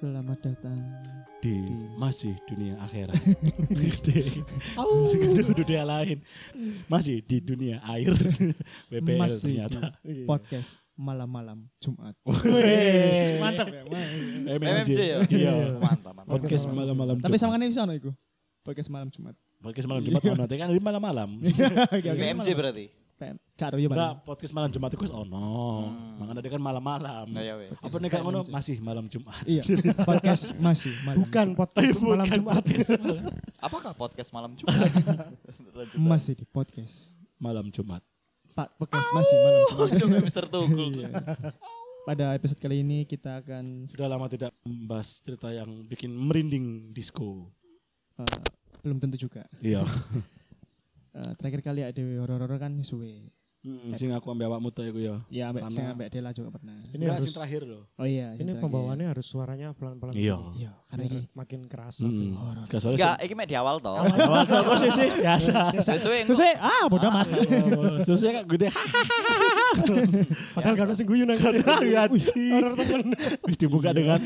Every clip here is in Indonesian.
Selamat datang. di Di- masih dunia akhirat di dunia lain masih di dunia air BPL Masih ternyata di podcast malam-malam Jumat. Wes, Mantap ya. MMJ ya? iya Mantap, mantap. podcast malam-malam Tapi Jumat. sama kan bisa iku. Podcast malam Jumat. podcast malam Jumat ono kan di malam-malam PMJ berarti. Karo enggak Bang. podcast malam Jumat itu wis ono makanya dia kan malam-malam Nah, ya wes. apa nih gak ngono masih malam Jumat Iya, podcast masih malam. Bukan podcast malam Jumat. Apakah podcast malam Jumat? Masih di podcast. malam Jumat Pak podcast masih malam Jumat. Coba Mr. Tugul. Iya. Pada episode kali ini kita akan sudah lama tidak membahas cerita yang bikin merinding disco eh, belum tentu juga. iya Eh, terakhir kali ada horor-horor kan suwe. Mm, sing aku ambil awakmu tuh iku ya Ya ambek sing ambek Dela juga pernah. Ini Enggak, harus sing terakhir loh Oh iya, ini itu pembawaannya harus suaranya pelan-pelan. iya Iya, karena ini makin kerasa. Mm. horor. Gak soalnya Enggak, iki mek di awal toh. Awal kok sih sih biasa. Sesuai saya, ah bodoh amat. Susunya kak gede. Padahal gak ada sing guyu nang Ya Horor temen. Wis dibuka dengan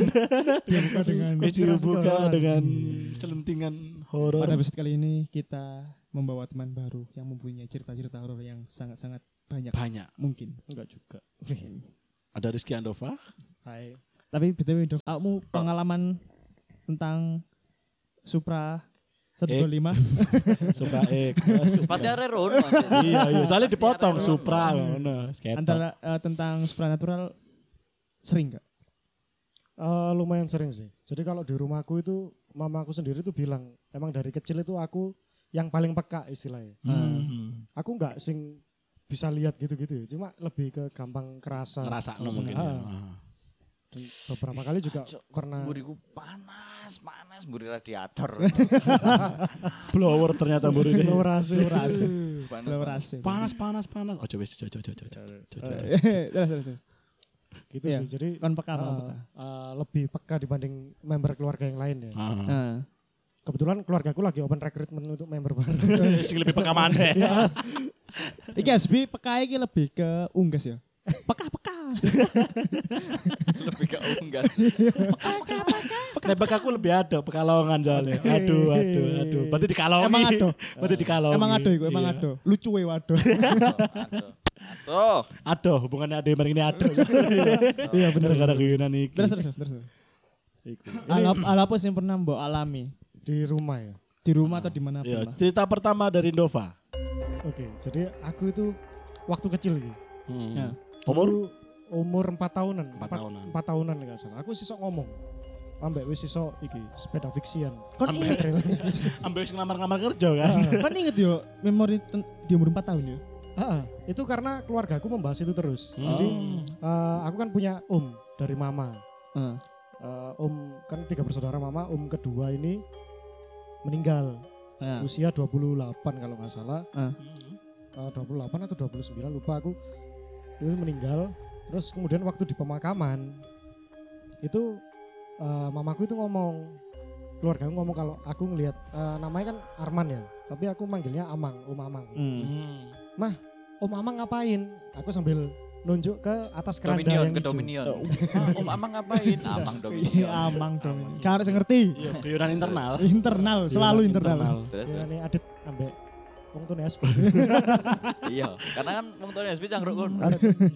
Dibuka dengan dibuka dengan selentingan horor. Pada episode kali ini kita membawa teman baru yang mempunyai cerita-cerita horor yang sangat-sangat banyak. Banyak. Mungkin, enggak juga. Ada Rizky Andova. Hai. Tapi BTW dok, kamu pengalaman tentang Supra 125 Suka ek. Pasti ada. Iya iya. Soalnya dipotong Supra ngono. Antara eh, tentang supranatural sering enggak? Eh, lumayan sering sih. Jadi kalau di rumahku itu mamaku sendiri tuh bilang emang dari kecil itu aku yang paling peka istilahnya. Hmm. Aku nggak sing bisa lihat gitu-gitu ya. Cuma lebih ke gampang kerasa. Ngerasa mungkin ya. Ah. Dan beberapa kali juga pernah Buriku panas, panas buri radiator. Blower ternyata buru ini. Lorasi. Lorasi. Panas. Lorasi. Panas panas panas. Oh coba coba coba coba coba. coba. Terus terus terus. Gitu Iya. sih. Jadi Kon peka, eh, peka. eh, lebih peka dibanding member keluarga yang lain ya. Ah. Nah. Kebetulan keluargaku lagi open recruitment untuk member baru. Sing lebih peka maneh. Iki SB peka iki lebih ke unggas ya. Peka peka. Lebih ke unggas. Tembak aku lebih ada pekalongan soalnya. Aduh, aduh, aduh. Berarti dikalongi. Emang ado. Berarti dikalongi. Emang ado iku, emang Iya. ado. Lucu we waduh. Tuh. Aduh, hubungannya ada yang ini aduh. Iya bener. Gara-gara guyonan iki. Terus terus terus. terus. Alap alapa yang pernah mbok alami di rumah ya. di rumah atau di mana pun. cerita pertama dari Nova. Oke, jadi aku itu waktu kecil gitu. Ya. Umur umur 4 tahunan. Empat Empat- tahunan. Empat tahunan enggak salah. Aku sisok ngomong. Ambek wis sisok iki sepeda fiksian. Kon Ambek- inget, Trail. ambil sing ngamar-ngamar kerja kan. kon inget yo memori di umur 4 tahun ya. Ah, itu karena keluargaku membahas itu terus. Hmm. Jadi eh, aku kan punya om dari mama. Heeh. Eh, om kan tiga bersaudara mama. Om kedua ini meninggal Nah. usia 28 kalau nggak salah. Ah. Eh, 28 atau 29 lupa aku. Itu meninggal. Terus kemudian waktu di pemakaman itu eh, mamaku itu ngomong keluarga ngomong kalau aku ngelihat eh, namanya kan Arman ya, tapi aku manggilnya Amang, Om Amang. Hmm. Om Amang ngapain? Aku sambil nunjuk ke atas keranda Dominion, yang ke hijau. Dominion. Ah, Om Amang ngapain? Amang Dominion. Iya, amang dong. Cara saya ngerti. Iya, internal. Internal, selalu Guyonan internal. Terus. Ya, nih adit ambek wong tuh SP. Iya, karena kan wong tuane SB cangkruk kon.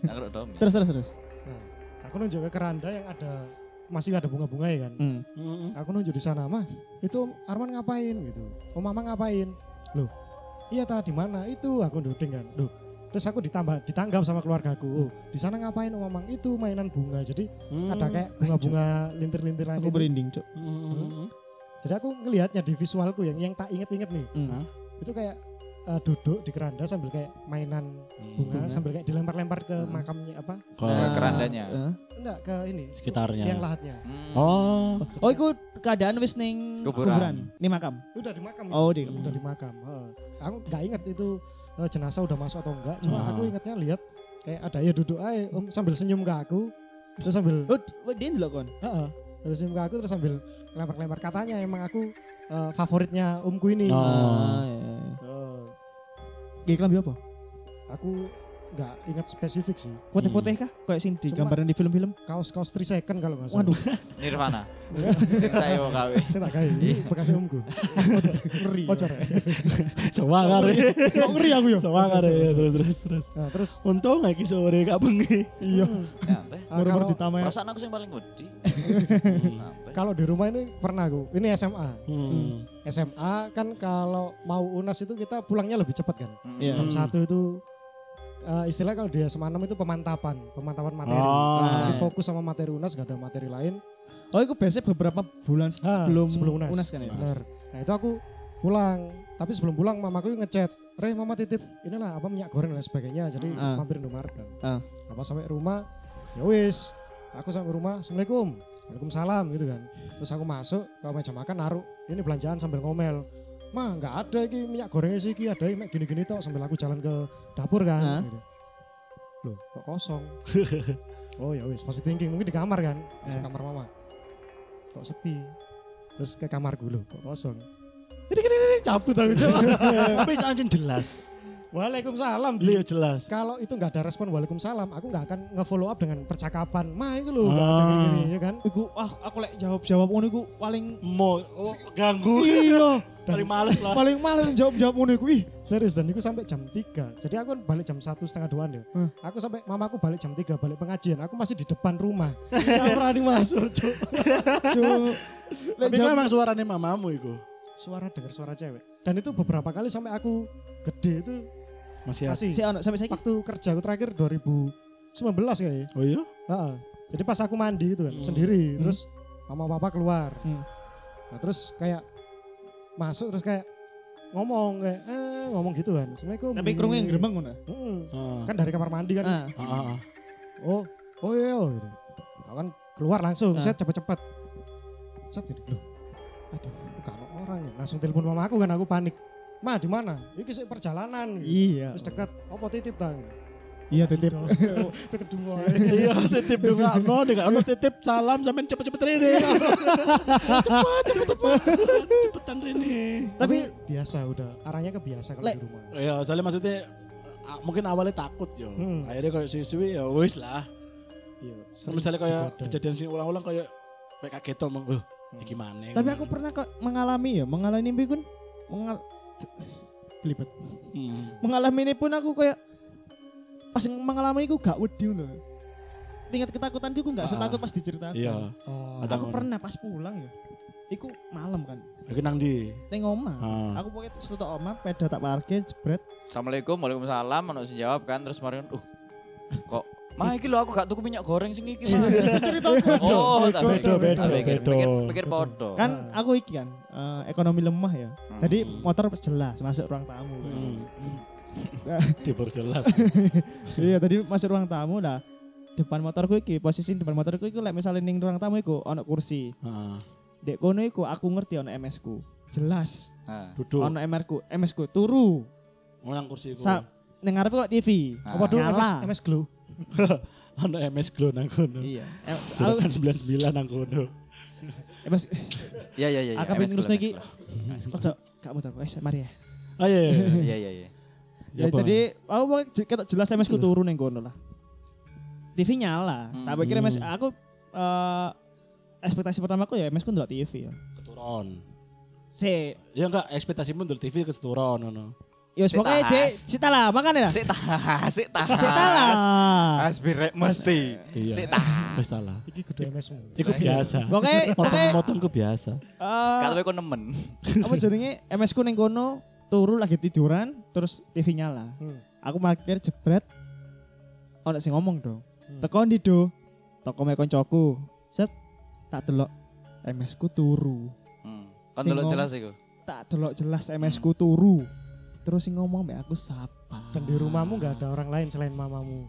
Cangkruk Domi. Terus terus terus. Nah, aku nunjuk ke keranda yang ada masih ada bunga-bunga ya kan. Hmm. Aku nunjuk di sana, "Mah, itu Om Arman ngapain?" gitu. "Om Mama ngapain?" Loh, iya tadi di mana? Itu aku nuding kan. Loh, terus aku ditambah ditanggap sama keluargaku. Oh, di sana ngapain Om Mamang? Itu mainan bunga. Jadi ada kayak bunga-bunga lintir-lintiran Aku itu. berinding, Cuk. Jadi aku ngelihatnya di visualku yang yang tak inget-inget nih. Hmm. Itu kayak eh, duduk di keranda sambil kayak mainan bunga, Bunga. sambil kayak dilempar-lempar ke Hmm. makamnya apa? Ke Ke kerandanya. Heeh. Enggak ke ini. sekitarnya. Yang lahatnya. Hmm. Oh, Oh, itu keadaan wis ning Kuburan. kuburan. Ning makam. Udah di makam. Oh, di udah di makam. Heeh. Aku nggak inget itu eh, jenazah udah masuk atau enggak. Cuma Ah. aku ingetnya lihat kayak ada ya duduk aja om sambil senyum ke aku. Terus sambil Oh, oh, dia ndelok kon. heeh, terus senyum ke aku terus sambil lempar-lempar katanya emang aku eh, favoritnya omku ini. Oh. Ah, iya. Eh, Gak kelambi apa? aku nggak ingat spesifik sih. Putih-putih kah? Kayak sing di gambaran di film-film. Kaos-kaos 3 second kalau nggak salah. Waduh, Nirvana. Sing saya mau kawin. Saya tak kayak ini bekasnya omku. ngeri. Bocor ya. Ya. Kok ngeri aku ya? Semangat ya. Terus terus terus. Nah, terus Untung lagi sore gak bengi. Iya. Santai. ah, Baru-baru kalau ditamai. Perasaan aku sing paling wedi. Santai. kalau di rumah ini pernah aku. Ini SMA. Hmm. SMA kan kalau mau UNAS itu kita pulangnya lebih cepat kan. Iya. Jam Hmm. satu itu eh, istilah kalau di SMA 6 itu pemantapan, pemantapan materi. Oh. Nah, jadi fokus sama materi UNAS gak ada materi lain. Oh, itu biasanya beberapa bulan Ah, sebelum, sebelum UNAS. UNAS kan ya? Benar. Nah, itu aku pulang. Tapi sebelum pulang mamaku ngechat, "Re, mama titip inilah apa minyak goreng dan sebagainya." Jadi Ah. mampir Indomaret kan. Ah. Apa sampai rumah, ya wis. Aku sampai rumah, "Assalamualaikum." Waalaikumsalam gitu kan. Terus aku masuk ke meja makan naruh ini belanjaan sambil ngomel. Mah nggak ada iki minyak gorengnya sih iki ada mek gini-gini tok sambil aku jalan ke dapur kan. Gitu. Loh, kok kosong? oh ya wis, pasti thinking mungkin di kamar kan. Masuk Eh. kamar mama. Kok sepi? Terus ke kamarku loh, kok kosong. Ini ini ini cabut aku coba. Tapi anjing jelas. Waalaikumsalam. Iya jelas. Kalau itu nggak ada respon waalaikumsalam, aku nggak akan nge-follow up dengan percakapan. Mah itu loh, Ah. gini-gini ya kan. Iku, ah, aku lek jawab-jawab ngono iku paling Mau oh, ganggu. iya. Paling males lah. paling malah jawab-jawab ngono iku. Ih, Serius dan itu sampai jam 3 Jadi aku kan balik jam satu setengah duaan ya. Hmm. Aku sampai mamaku balik jam 3 balik pengajian. Aku masih di depan rumah. Gak berani masuk. Cuk. Cuk. Lek Tapi kan jawab emang suaranya mamamu itu. Suara dengar suara cewek. Dan itu beberapa kali sampai aku gede itu Masih ada. masih si ono sampai saiki. waktu kerja aku terakhir 2019 kayaknya. Oh iya? Heeh. Jadi pas aku mandi itu kan Hmm. sendiri, Hmm. terus mama papa keluar. Hmm. Nah, terus kayak masuk terus kayak ngomong kayak eh ngomong gitu kan. Assalamualaikum. Tapi krungu yang gerbang ngono. Heeh. Ah. Kan dari kamar mandi kan. Ah. Ah, ah, ah. Oh, oh iya, oh, gitu. Aku kan keluar langsung, Ah. saya cepet-cepet. Set gitu, loh. Aduh, bukan orang ya. Langsung telepon mama aku kan aku panik. Ma di mana? Iki sih perjalanan. Iya. Terus dekat, apa titip ta? Iya titip. titip dungo. Iya, titip juga no, dengan ono titip salam sampean cepet-cepet rene. Cepet, cepet, cepet. Cepetan rene. Tapi biasa udah, arahnya kebiasa kalau Lek- di rumah. Ya, soalnya maksudnya mungkin awalnya takut yo. Hmm. Akhirnya kayak suwi-suwi ya wis lah. Iya. Misalnya kayak kejadian sing ulang-ulang kayak kayak kaget omong, "Oh, iki mana?" Tapi aku pernah kok mengalami ya, mengalami mimpi pun mengal belibet. Hmm. Mengalami ini pun aku kayak pas mengalami itu gak wedi loh. Tingkat ketakutan aku gak Ah. setakut pas diceritakan. Iya. Oh, Aku pernah pas pulang ya. Iku malam kan. Iki nang ndi? Neng omah. Ah. Aku pokoknya terus tutup omah, peda tak parkir, jebret. Assalamualaikum, waalaikumsalam, ono sing jawab kan terus mari uh kok Mah iki lho aku gak tuku minyak goreng sing iki mah. Cerita Oh, tak Beda, beda, pikir, pikir, pikir podo. Kan aku iki kan eh, ekonomi lemah ya. Hmm. Tadi motor jelas masuk ruang tamu. Hmm. Dia baru jelas. iya, tadi masuk ruang tamu lah. Depan motorku iki, posisi depan motorku iku lek misalnya ning ruang tamu iku ono kursi. Heeh. Dek kono iku aku ngerti ono MS ku. Jelas. Nah, Duduk. Ono MR ku, MS ku turu. Oh, nang kursi iku. Sa ning ngarepe kok TV. Apa dulu. MS, MS Glow? Ono MS Glow nang kono. Iya. Eh, Juragan 99 nang kono. MS iya iya iya. Aku pengen ngurus Glow, iki. Ojo gak muter. Wes mari ya. Ah iya. iya, iya. Iya iya iya. Ya, apa? jadi aku je- ketok jelas MS ku turun ning kono lah. TV nyala. Hmm. Tak pikir MS aku eh ekspektasi pertamaku ya MS ku ndelok TV ya. keturun. Si, Ya enggak ekspektasimu ndelok TV keturun ngono. Ya Sik pokoknya tas. dek cita lah makanya lah. Sik tas, sik tas. Cita lah. Aspirek mesti. Iya. Sik tas. Wis salah. Iki kudu MS-mu. Iku biasa. Pokoknya pokoknya Motong-motongku biasa. eh, Kalau aku nemen. apa jenenge MS ku ning kono turu lagi tiduran terus TV nyala. Hmm. Aku makir jebret ono sing ngomong dong. Hmm. Teko ndi do? Teko me koncoku. Set tak delok MS ku turu. Kan delok jelas iku. Tak delok jelas MS ku turu. Terus sing ngomong mbak aku sapa. Dan di rumahmu nggak ada orang lain selain mamamu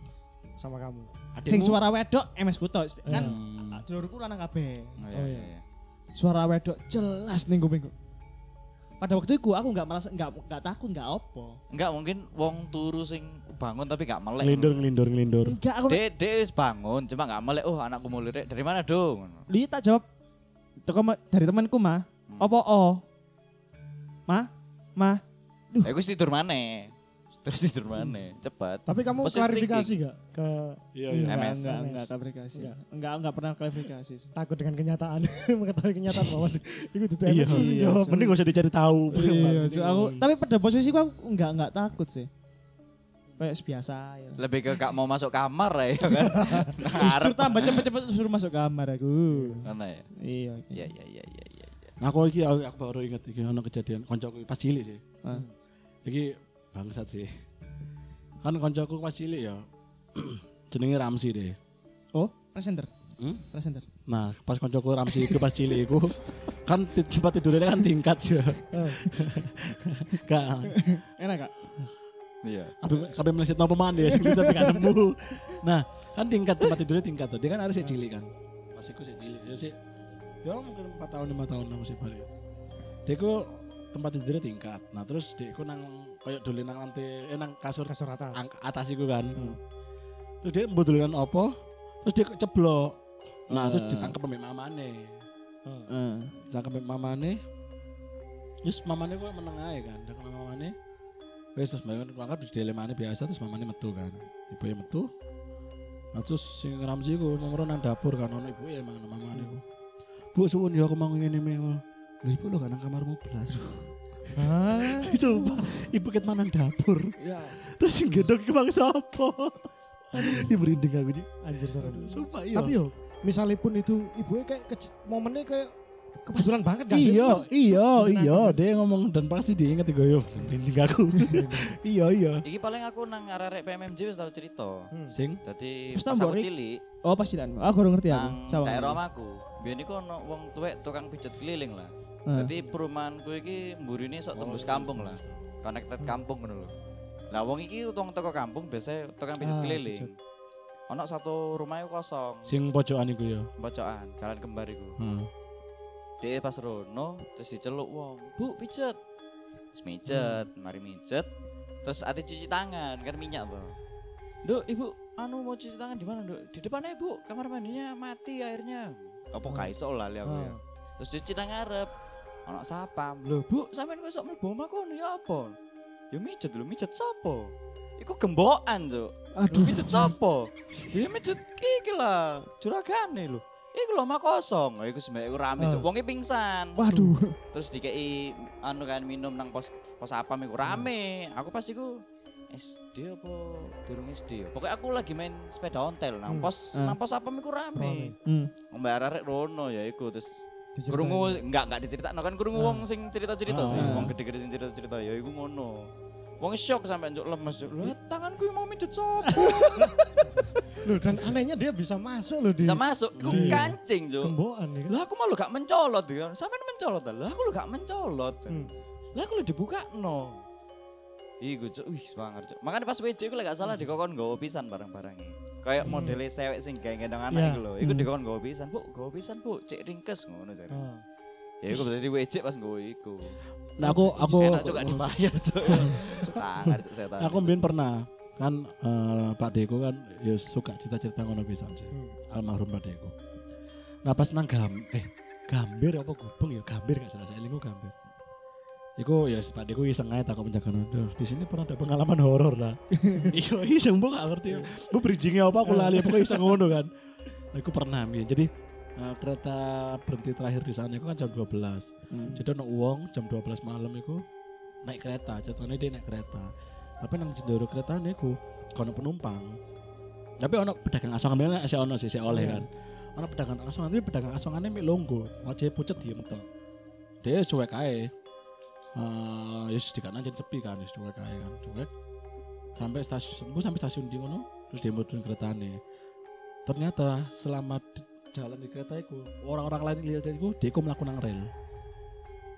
sama kamu. Sing suara wedok MS ku tok kan Hmm. dulurku lanang kabeh. Oh, Oh, iya. iya. Suara wedok jelas ning kupingku. Pada waktu itu aku nggak merasa nggak nggak takut nggak opo. Enggak mungkin wong turu sing bangun tapi gak melek. Ngelindur ngelindur ngelindur. Enggak aku Dek, dek wis bangun, cuma gak melek. Oh, anakku mulai dek. Dari mana, Dong? li tak jawab dari temanku mah. Hmm. Opo o? Ma? Ma? Eh, gue tidur mana? terus tidur mana cepat Tapi kamu Positive klarifikasi gak ke Iya iya. Enggak, MS. enggak, MS. enggak klarifikasi. Enggak. Enggak, enggak pernah klarifikasi sih. takut dengan kenyataan mengetahui kenyataan bahwa itu itu Iya, MS iya, jawab. Mending gak usah dicari tahu. Iya, aku tapi pada posisiku aku enggak enggak takut sih. Kayak biasa ya. lebih ke gak mau masuk kamar ya kan Justru tambah cepet-cepet suruh masuk kamar aku. mana ya Iya. iya iya iya iya iya Nah, aku iki aku, aku baru inget iki ono kejadian koncoku pas cilik sih. Ah. Iki bangsat sih. Kan koncoku pas cilik ya. jenenge Ramsi deh. Oh, presenter. Hmm? Presenter. Nah, pas koncoku Ramsi iku pas cilik iku kan tempat tidurnya kan tingkat ya. Gak, Enak Kak? iya kabeh kabeh meleset nopo mana ya sing tapi gak nemu. Nah, kan tingkat tempat tidurnya tingkat tuh. Dia kan harus cilik kan. Pas iku sih cilik. Ya sih. Ya mungkin 4 tahun 5 tahun masih balik. Dia ku tempat tidurnya tingkat. Nah, terus dia ku nang koyo dolen nang lantai eh nang kasur kasur atas. ang- atas iku kan. Terus dia mbudulan opo? Terus dia ceblok. Nah, terus Eh. ditangkep sama mamane. Heeh. Heeh. Ditangkep sama mamane. Terus mamane kok meneng ae kan. Ditangkep sama mamane. Wes terus bangun mangkat terus dilemane biasa terus mamane metu kan. Ibu ya metu. Nah, terus sing Ramzi ku nomor nang dapur kan ono ibu ya emang mamane ku. Bu suwun ya aku mau ngene meng. Lho ibu lo kan nang kamarmu belas. Hah? Coba ibu ket mana dapur. Ya. Terus sing gendong ki bang sapa? Ini merinding aku di. Anjir serem. Sumpah iya. Tapi yo, misalnya pun itu ibunya kayak kec- momennya kayak kebetulan banget gak sih? iya, iya, iya, dia ngomong dan pasti diinget gue yo. Merinding aku. iya, iya. iki paling aku nang arek PMMJ wis tau cerita Hmm. Sing Dadi Terus pas tambah, aku cilik Oh, pasti dan. Aku kurang ngerti aku. nang Sama. daerah omahku biyen iku ono wong tuwek tukang pijet keliling lah Ah. Dadi perumahanku iki mburine sok tembus kampung lah connected kampung ngono lho lah wong iki wong teko kampung biasanya tukang pijet Ah, keliling ono satu rumah iku kosong sing pojokan iku ya. bocokan jalan kembar iku Heeh. dia pas rono terus diceluk wong bu pijet terus mijet mari mijet terus ati cuci tangan kan minyak tuh Duk, ibu, anu mau cuci tangan di mana, Duk? Di depan ya, Bu. Kamar mandinya mati airnya. Apa kaiso lah aku ya. Ah. Terus cuci nang ngarep. Ono sapam. Lho, Bu, sampean kok sok mlebu omah kono ya apa? Ya mijet lho, mijet sapa? Iku gembokan, Cuk. Aduh, mijet sapa? Ya mijet iki lah, juragane lho. Iku lho omah kosong. Iku sembek iku rame, Cuk. Ah. Wonge pingsan. Waduh. Terus dikei anu kan minum nang pos pos apam iku rame. Aku pas iku SD apa durung SD ya. Pokoknya aku lagi main sepeda ontel nang Hmm. pos Ah. nang pos apam iku rame. Hmm. Mbak Arek Rono ya iku terus. Krungu enggak enggak diceritakno kan krungu Ah. wong sing cerita-cerita Ah. sih, wong gede-gede sing cerita-cerita ya iku ngono. Wong shock sampe njuk lemes. Lah tanganku mau mijet sapa? Loh, dan anehnya dia bisa masuk loh di Bisa masuk, Di- kancing, Cuk. gembokan ya kan. Lah aku malu gak mencolot ya. Sampean mencolot? Lah aku lu gak mencolot. Hmm. Lah aku lu dibuka no. Iku cuk, wih semangat cuk. Makanya pas WC iku lek gak salah dikokon nggawa pisan barang-barangnya. Kayak Hmm. modele sewek sing gawe gendong anak iku lho. Iku Hmm. dikokon nggawa pisan, Bu, nggawa pisan, Bu. Cek ringkes ngono jare. Ah. Ya iku berarti WC pas nggawa iku. Nah, aku aku Saya juga dibayar cuk. Sangar cuk setan. aku mbien pernah kan eh, Pak Deko kan ya suka cerita-cerita ngono pisan sih. Hmm. Almarhum Pak Deko. Nah, pas nang gam eh gambir apa gubeng ya gambir gak salah saya elingu gambir. Iku ya si Pak Deko iseng aja takut penjaga Duh, di sini pernah ada pengalaman horor lah. Iya iseng bu gak ngerti. Bu bridgingnya apa aku lali pokoknya iseng ngono kan. Nah, iku pernah ya. Jadi eh, kereta berhenti terakhir di sana itu kan jam 12. Hmm. Jadi ono uang jam 12 malam itu naik kereta, jatuhnya dia naik kereta. Tapi nang jendela kereta niku kono penumpang. Tapi ono pedagang asongan memang saya ono sih saya oleh Iya. kan. Ono pedagang asongan tapi pedagang asongannya mik longgo, wajah pucet diem tok. Dia cuek ae. Eh, ya yes, dikana jadi sepi kan, yes, cuek ae kan, cuek. Sampai stasiun, bu sampai stasiun di kono, terus dia mudun keretanya. Ternyata selama di- jalan di kereta itu orang-orang lain lihat itu dia kok melakukan rel.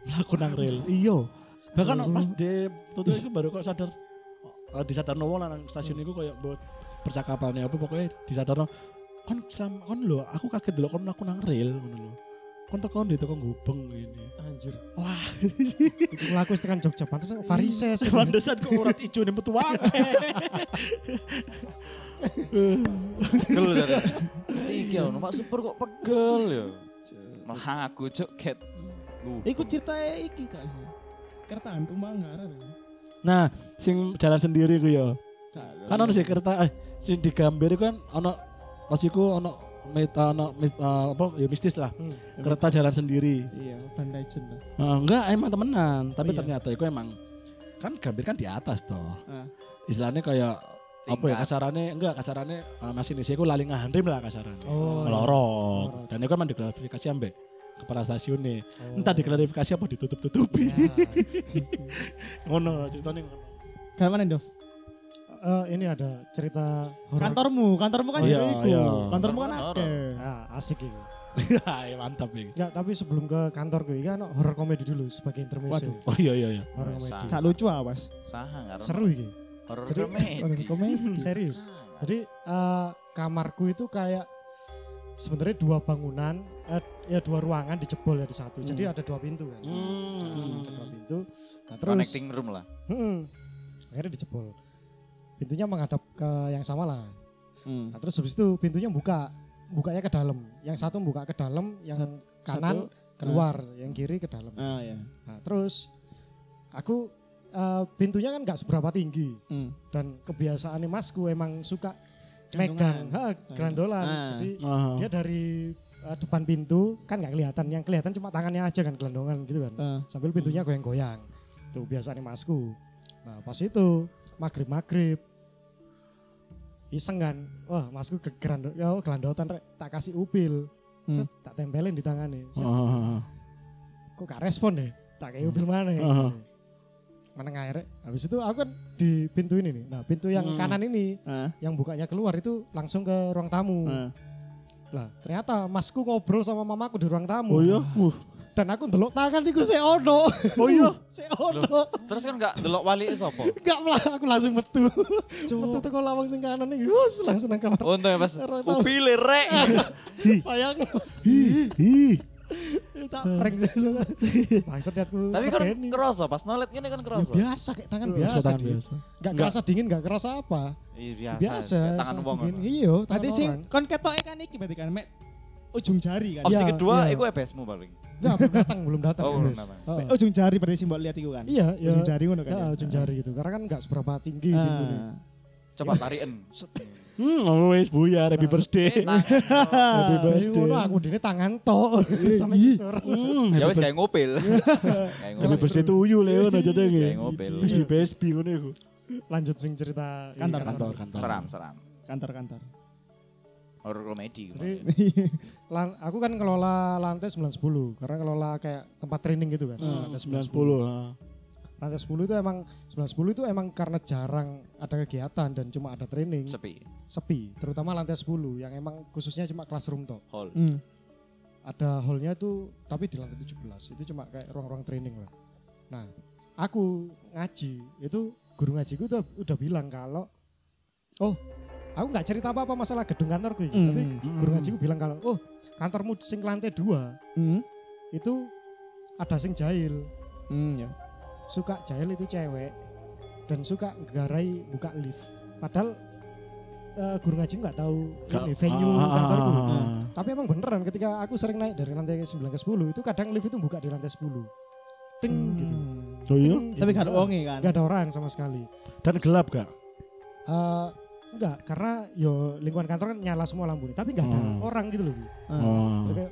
Melakukan nang rel. Iya. Bahkan pas di tutup itu baru kok sadar oh, disadar no lah nang stasiun itu kayak buat percakapannya apa pokoknya disadar kon selama kon lo aku kaget dulu kon melakukan nang rel lho kon tekan di tekan gubeng ini Anjir. wah Itu laku tekan Jogja pantas varises. pantesan kok urat ijo nih metu wae Pegel jare. Iki ya numpak super kok pegel ya. Malah aku cuk ket. Iku cerita iki kak sih. Kertaan tumbang ngarep. Nah, sing jalan sendiri ku ya. Kan ono sih kereta eh sing digambar kan ono pas iku ono meta mis- eh, apa ya mistis lah. Hmm. Kereta jalan sendiri. Iya, Van Legend lah. Eh, enggak emang temenan, tapi iya. ternyata itu emang kan gambir kan di atas toh. Ah. Istilahnya kayak apa ya Tingkat. kasarannya enggak kasarannya uh, masinis iku lali ngahandrim lah kasarannya. Oh. Melorot. Dan itu kan diklarifikasi ambek kepala stasiun nih. Oh. Entah diklarifikasi apa ditutup-tutupi. Ya. ngono ceritanya ngono. Kan mana, Dov? Eh, ini ada cerita horor. Kantormu, kantormu kan Oh, juga iya, iku. iya. Kantormu kan ada. Ah, asik ini. Ya mantap ini. Ya, tapi sebelum ke kantor gue, kan horor komedi dulu sebagai intermezzo. Waduh. Oh iya iya iya. Horor Biasa. komedi. Gak lucu awas. Saha karo. Seru ini. Horor Jadi- komedi. Komedi. Serius. Saha. Jadi eh, kamarku itu kayak sebenarnya dua bangunan, eh, ya dua ruangan dijebol ya di satu. Jadi ada dua pintu kan. Nah, Hmm. ada dua pintu. Nah, terus Connecting room lah. hmm, akhirnya dijebol. Pintunya menghadap ke yang sama lah. Hmm. Nah, terus habis itu pintunya buka, bukanya ke dalam. Yang satu buka ke dalam, yang kanan keluar, yang kiri ke dalam. Ah ya. Nah, terus aku eh, pintunya kan nggak seberapa tinggi Hmm. dan kebiasaan masku emang suka megang, ha, gerandolan. Ah. Jadi Ah. dia dari eh, depan pintu kan nggak kelihatan, yang kelihatan cuma tangannya aja kan gelondongan gitu kan. Ah. Sambil pintunya goyang-goyang. Tuh biasanya masku. Nah pas itu maghrib maghrib iseng kan, wah masku ke gerando, ya gelandotan rek, tak kasih upil, Hmm. Set, tak tempelin di tangannya. Set, Ah. kok gak respon deh, tak kayak upil mana ya. Ah. Mana ngair, habis itu aku kan di pintu ini nih, nah pintu yang Hmm. kanan ini, Ah. yang bukanya keluar itu langsung ke ruang tamu. Ah. Lah ternyata masku ngobrol sama mamaku di ruang tamu. Oh iya. Uh. Dan aku ndelok tangan iku sik ono. Oh iya. Sik ono. Terus kan enggak delok wali sapa? Enggak lah, aku langsung metu. metu teko lawang sing kanan iki. Wus, langsung nang kamar. Untung ya pas upile rek. Bayang. Hi. Hi. tak prank. Bangsat liatku. Tapi kan kerasa pas nolet gini kan Ya kerasa. biasa kayak tangan biasa Tangan biasa. Enggak kerasa dingin, enggak kerasa apa. Iya Biasa. biasa. Tangan wong. Iya, tangan Berarti sing orang. kon ketoke kan iki berarti kan mek ujung jari kan. Opsi Iya, kedua iya. iku ebesmu paling. Enggak, belum datang, belum datang. Oh, belum datang. Mek ujung jari berarti simbol lihat iku kan. Iya, iya. Ujung jari ngono kan. Ya, ya? ujung jari gitu. Karena kan enggak seberapa tinggi Ah. pintunya. Coba tarikan. Set. Hmm, oh, wes buya, happy birthday. Eh, tangan. Happy Jadi birthday. ngono aku dene tangan tok sampai Ih. kisur. Hmm, Ya wis kayak ngopil. Happy birthday to you Leon aja deh. Kayak ngopil. Bisbi besbi ngono iku. Lanjut sing cerita ini, Kantor, Kantor, kantor. Seram, seram. Kantor-kantor. Horor komedi. Jadi lan- aku kan ngelola lantai 910 karena ngelola kayak tempat training gitu kan. Hmm, lantai 90. 910. ah. Lantai 10 itu emang 910 itu emang karena jarang ada kegiatan dan cuma ada training Sepi. sepi, terutama lantai 10 yang emang khususnya cuma classroom toh. Hall. Hmm. Ada hallnya tuh tapi di lantai 17 itu cuma kayak ruang-ruang training lah. Nah, aku ngaji itu guru ngajiku tuh udah bilang kalau oh aku nggak cerita apa-apa masalah gedung kantorku ini, tapi Hmm. guru ngajiku bilang kalau oh kantormu sing lantai dua Hmm. itu ada sing jahil Hmm, ya. suka jahil itu cewek dan suka garai buka lift padahal eh, guru ngaji nggak tahu Gak- ini venue ah, ah, kantorku ah, ah. tapi emang beneran ketika aku sering naik dari lantai 9 ke 10 itu kadang lift itu buka di lantai 10 ting gitu Oh iya. Ting, Tapi gitu. gak ada wonge kan. Nggak ada orang sama sekali Dan gelap gak? Eh, enggak karena yo lingkungan kantor kan nyala semua lampu tapi nggak ada Hmm. orang gitu loh. Oh. Kayak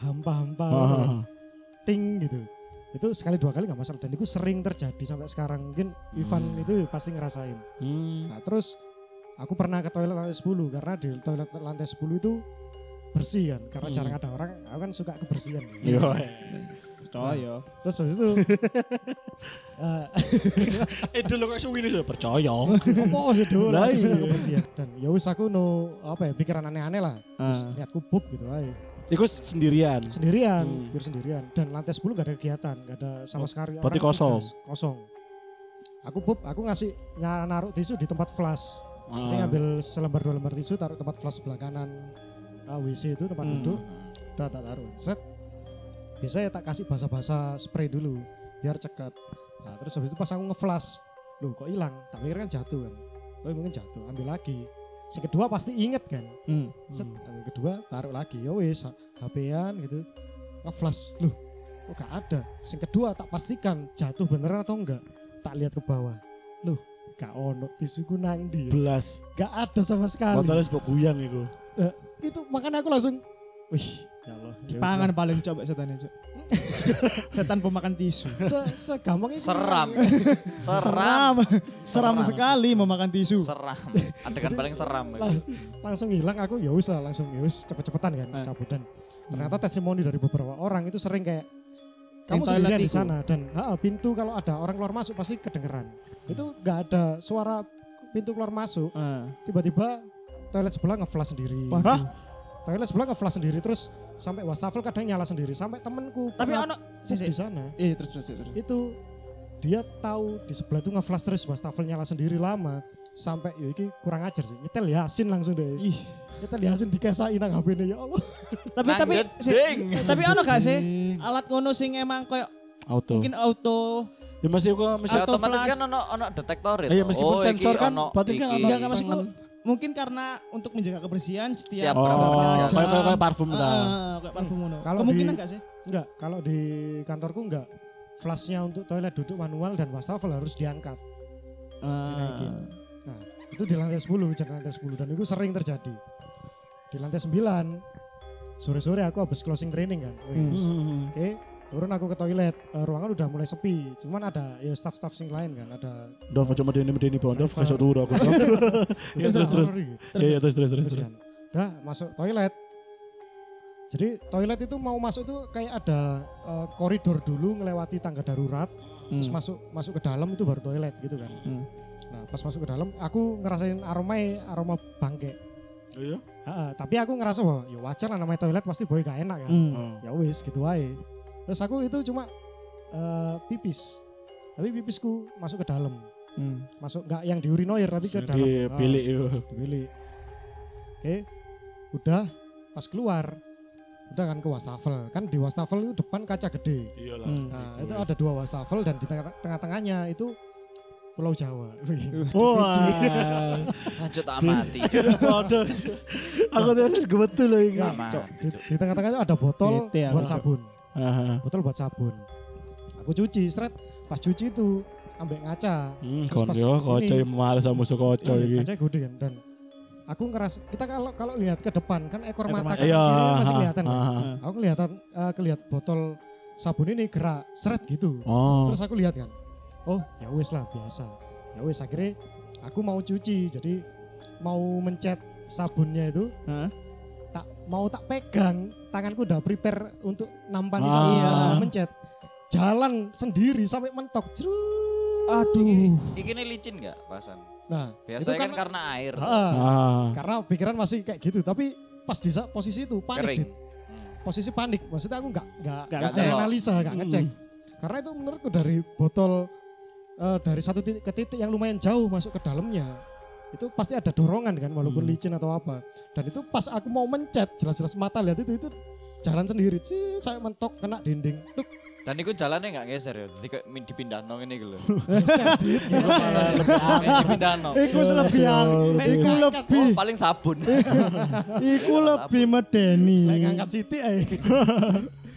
hampa-hampa Ah. ting gitu itu sekali dua kali nggak masalah dan itu sering terjadi sampai sekarang mungkin Ivan Hmm. itu pasti ngerasain Hmm. nah terus aku pernah ke toilet lantai 10 karena di toilet lantai 10 itu bersih kan karena Hmm. jarang ada orang aku kan suka kebersihan Yo. Percaya. terus habis itu eh, Eh dulu kok suwi ini percaya. apa sih dulu Lah iya. kebersihan dan ya wis aku no apa ya pikiran aneh-aneh lah Terus Ah. niatku pup gitu aja Iku sendirian. sendirian Hmm. sendirian dan lantai 10 gak ada kegiatan gak ada sama Oh, sekali berarti kosong. kosong aku pup aku ngasih naruh tisu di tempat flash Jadi Ah. ngambil selembar dua lembar tisu taruh tempat flash sebelah kanan ah, WC itu tempat Hmm. duduk udah tak taruh set biasanya tak kasih basa-basa spray dulu biar cekat nah terus habis itu pas aku ngeflash loh kok hilang tak pikir kan jatuh kan oh mungkin jatuh ambil lagi si kedua pasti inget kan Hmm. set ambil kedua taruh lagi ya wis HP-an gitu ngeflash loh kok gak ada sing kedua tak pastikan jatuh beneran atau enggak tak lihat ke bawah. Loh, gak ono tisuku nang ndi. ya? Belas. Gak ada sama sekali. Botolnya sebab guyang itu. Itu makanya aku langsung wih, ya Allah. ya Pangan paling coba setan itu. setan pemakan tisu. Se segampang itu. Seram. Seram. Seram. Seram Seram. sekali memakan tisu. Seram. Adegan paling seram. Lah, langsung hilang aku ya wis lah langsung ya wis cepet-cepetan kan Eh. cabut dan ternyata testimoni dari beberapa orang itu sering kayak kamu sendirian di sana dan ha, pintu kalau ada orang keluar masuk pasti kedengeran itu nggak ada suara pintu keluar masuk Ah. tiba-tiba toilet sebelah ngeflash sendiri Waduh. Toilet sebelah ngeflash sendiri terus sampai wastafel kadang nyala sendiri sampai temenku Tapi ono di sana Eh terus terus terus. itu dia tahu di sebelah itu ngeflash terus wastafel nyala sendiri lama sampai ya iki kurang ajar sih nyetel yasin langsung deh Ih, nyetel yasin dikesai nang HP ya Allah tapi tapi sih, Nanggeting. tapi ono gak sih alat ngono sing emang koyo Auto. mungkin auto Ya masih kok masih Ya, Auto otomatis flash. kan ono ono detektor itu. Iya, meskipun oh, sensor iki kan, ono berarti kan iki. ono- enggak maksudku Tangan. Mungkin karena untuk menjaga kebersihan setiap, Setiap Oh, berapa jam. kayak kayak- kayak parfum ta. ah, kayak parfum ngono. Kalau Kemungkinan di- enggak sih? enggak kalau di kantorku enggak flashnya untuk toilet duduk manual dan wastafel harus diangkat dinaikin. Nah, itu di lantai 10, jadi lantai 10 dan itu sering terjadi. Di lantai 9 sore-sore aku habis closing training kan. Hmm. Oke, turun aku ke toilet. Eh, ruangan udah mulai sepi. Cuman ada ya staff-staff sing lain kan, ada Dov aja medeni medeni bon, Dov Driver. besok turu aku. Iya, terus, terus. Iya terus terus terus. Terus terus. Dah masuk toilet. Jadi toilet itu mau masuk itu kayak ada eh, koridor dulu ngelewati tangga darurat, terus Hmm. masuk masuk ke dalam itu baru toilet gitu kan. Hmm. Nah pas masuk ke dalam aku ngerasain aroma aroma bangke. Iya. Ha-ha, tapi aku ngerasa bahwa ya wajar lah namanya toilet pasti boy gak enak kan. Hmm. Oh. Ya wis gitu aja. Terus aku itu cuma eh, pipis. Tapi pipisku masuk ke dalam. Hmm. Masuk nggak yang di urinoir tapi ke dalam. Di Ah, bilik itu. di bilik. Oke. Udah pas keluar udah kan ke wastafel. Kan di wastafel itu depan kaca gede. Iya lah. Hmm. Nah, itu ada dua wastafel dan di tengah- tengah-tengahnya itu Pulau Jawa. Wih. Wah. Lanjut amati. Waduh. Aku tuh harus betul loh ini. Di, di tengah-tengah itu ada botol buat sabun. Aha. Botol buat sabun. Aku cuci, seret. Pas cuci itu ambek ngaca. Hmm, Terus kon pas yo koco mahal sama musuh koco Iya, iki. Kaca gede kan dan aku ngeras kita kalau kalau lihat ke depan kan ekor Ekor mata mata. kan Iya. kiri masih kelihatan kan. aha. Aku kelihatan eh, kelihat botol sabun ini gerak seret gitu. Oh. Terus aku lihat kan. Oh, ya wis lah biasa. Ya wis akhirnya aku mau cuci. Jadi mau mencet sabunnya itu Hah? Mau tak pegang tanganku udah prepare untuk nampani Ah. Iya. mencet jalan sendiri sampai mentok Cerut. Aduh. Iki ini licin enggak, Pasan? nah Biasanya itu kan karena air. Ah, Ah. karena pikiran masih kayak gitu tapi pas di posisi itu panik Kering. Dit. posisi panik maksudnya aku nggak nggak Nggak nggak ngecek. analisa nggak ngecek karena itu menurutku dari botol eh, dari satu titik ke titik yang lumayan jauh masuk ke dalamnya itu pasti ada dorongan kan walaupun Hmm. licin atau apa dan itu pas aku mau mencet jelas-jelas mata lihat itu itu jalan sendiri Cih, saya mentok kena dinding Duk, Dan itu jalannya enggak geser ya. Jadi kayak dipindah nong ini gitu. geser, geser. dipindah nong. Iku lebih Lek Iku ngangkat, lebih Oh, paling sabun. Iku lebih medeni. Ngangkat siti ae.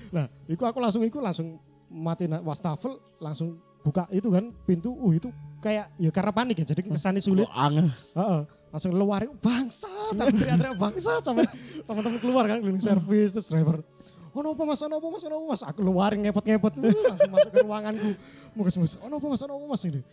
nah, iku aku langsung iku langsung mati wastafel langsung buka itu kan pintu uh itu kayak ya karena panik ya jadi kesannya sulit. angel. Heeh. langsung keluar bangsa tapi teriak-teriak bangsa sampai teman-teman keluar kan cleaning service terus driver oh no mas? Oh no mas? Oh no mas? Aku keluarin ngepot-ngepot uh, langsung masuk ke ruanganku. Mukas mus oh no mas? Oh no mas? Ini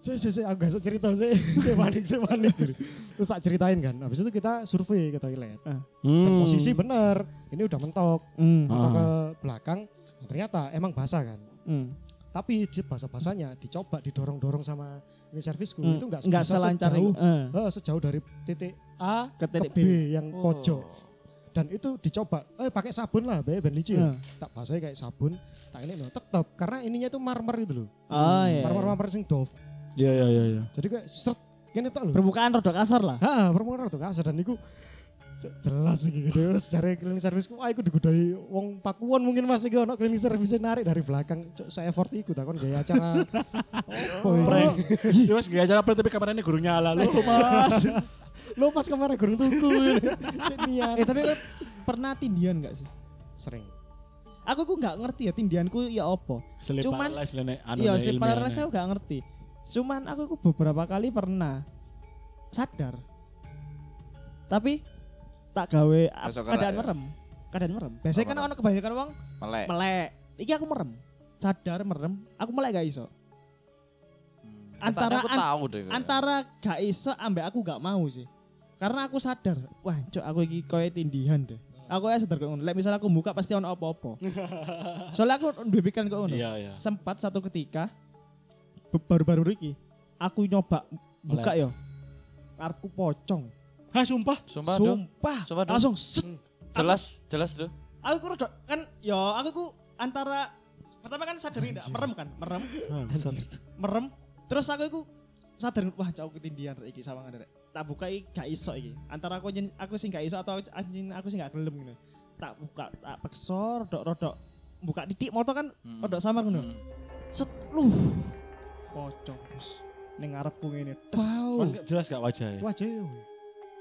saya saya saya agak cerita saya saya panik saya panik gitu. terus tak ceritain kan. Habis itu kita survei ke toilet dan Hmm. posisi bener ini udah mentok Hmm. mentok Ah. ke belakang. Nah, ternyata emang basah kan. Hmm. Tapi di basah-basahnya dicoba didorong-dorong sama ini servisku Hmm. itu enggak Nggak selancar sejauh. Eh, sejauh dari titik A Ke ke, titik B, B. yang pojok dan itu dicoba eh pakai sabun lah be ben licin Eh. tak basahi kayak sabun tak ini no tetap karena ininya itu marmer itu loh Oh iya. marmer-marmer sing dof Iya iya iya iya. jadi kayak seret ini tak loh Permukaan rada kasar lah. ha marmer tuh kasar dan itu jelas iki gitu terus cari cleaning servisku wah iku digodai wong Pakuwon mungkin masih gak ono cleaning service narik dari belakang Cuk, saya effort iku takon gaya acara? Prank. Ya wis gak acara prank tapi kameranya guru nyala lu Mas. lo pas kemarin gurung tuku niat. Eh tapi pernah tindian gak sih? sering Aku ku nggak ngerti ya tindianku ya apa. Selip Cuman- anu Iya, ilmiahnya. paralysis aku gak ngerti. Cuman aku ku beberapa kali pernah sadar. Tapi tak gawe keadaan ya? merem. Keadaan merem. Biasanya Oh, kan ono kebanyakan wong Melek. melek. Iki aku merem. Sadar merem, aku melek gak iso. Hmm. Antara- aku an- tahu deh. kayaknya. Antara gak iso ambek aku gak mau sih. Karena aku sadar, wah cok aku iki koyo tindihan deh. Aku ya sadar kok ngono. Lek misal aku buka pasti ono apa-apa. Soalnya aku duwe pikiran kok ngono. Iya, iya. sempat satu ketika baru-baru iki aku nyoba buka yo karepku pocong Hah, sumpah. Sumpah dong. sumpah Sumpah dong. langsung set. Jelas, jelas tuh. aku ku rada- kan yo aku ku antara pertama kan sadar ndak merem kan merem merem terus aku iku sadar wah cowok ketindian rek iki sawangan rek tak buka iki gak iso iki antara aku aku sing gak iso atau anjing aku sing gak gelem gitu tak buka tak peksor rodok rodok buka titik motor kan Hmm. rodok samar ngono Hmm. set lu pocong ning ngarepku ngene nggak jelas gak wajahnya? Wajahnya.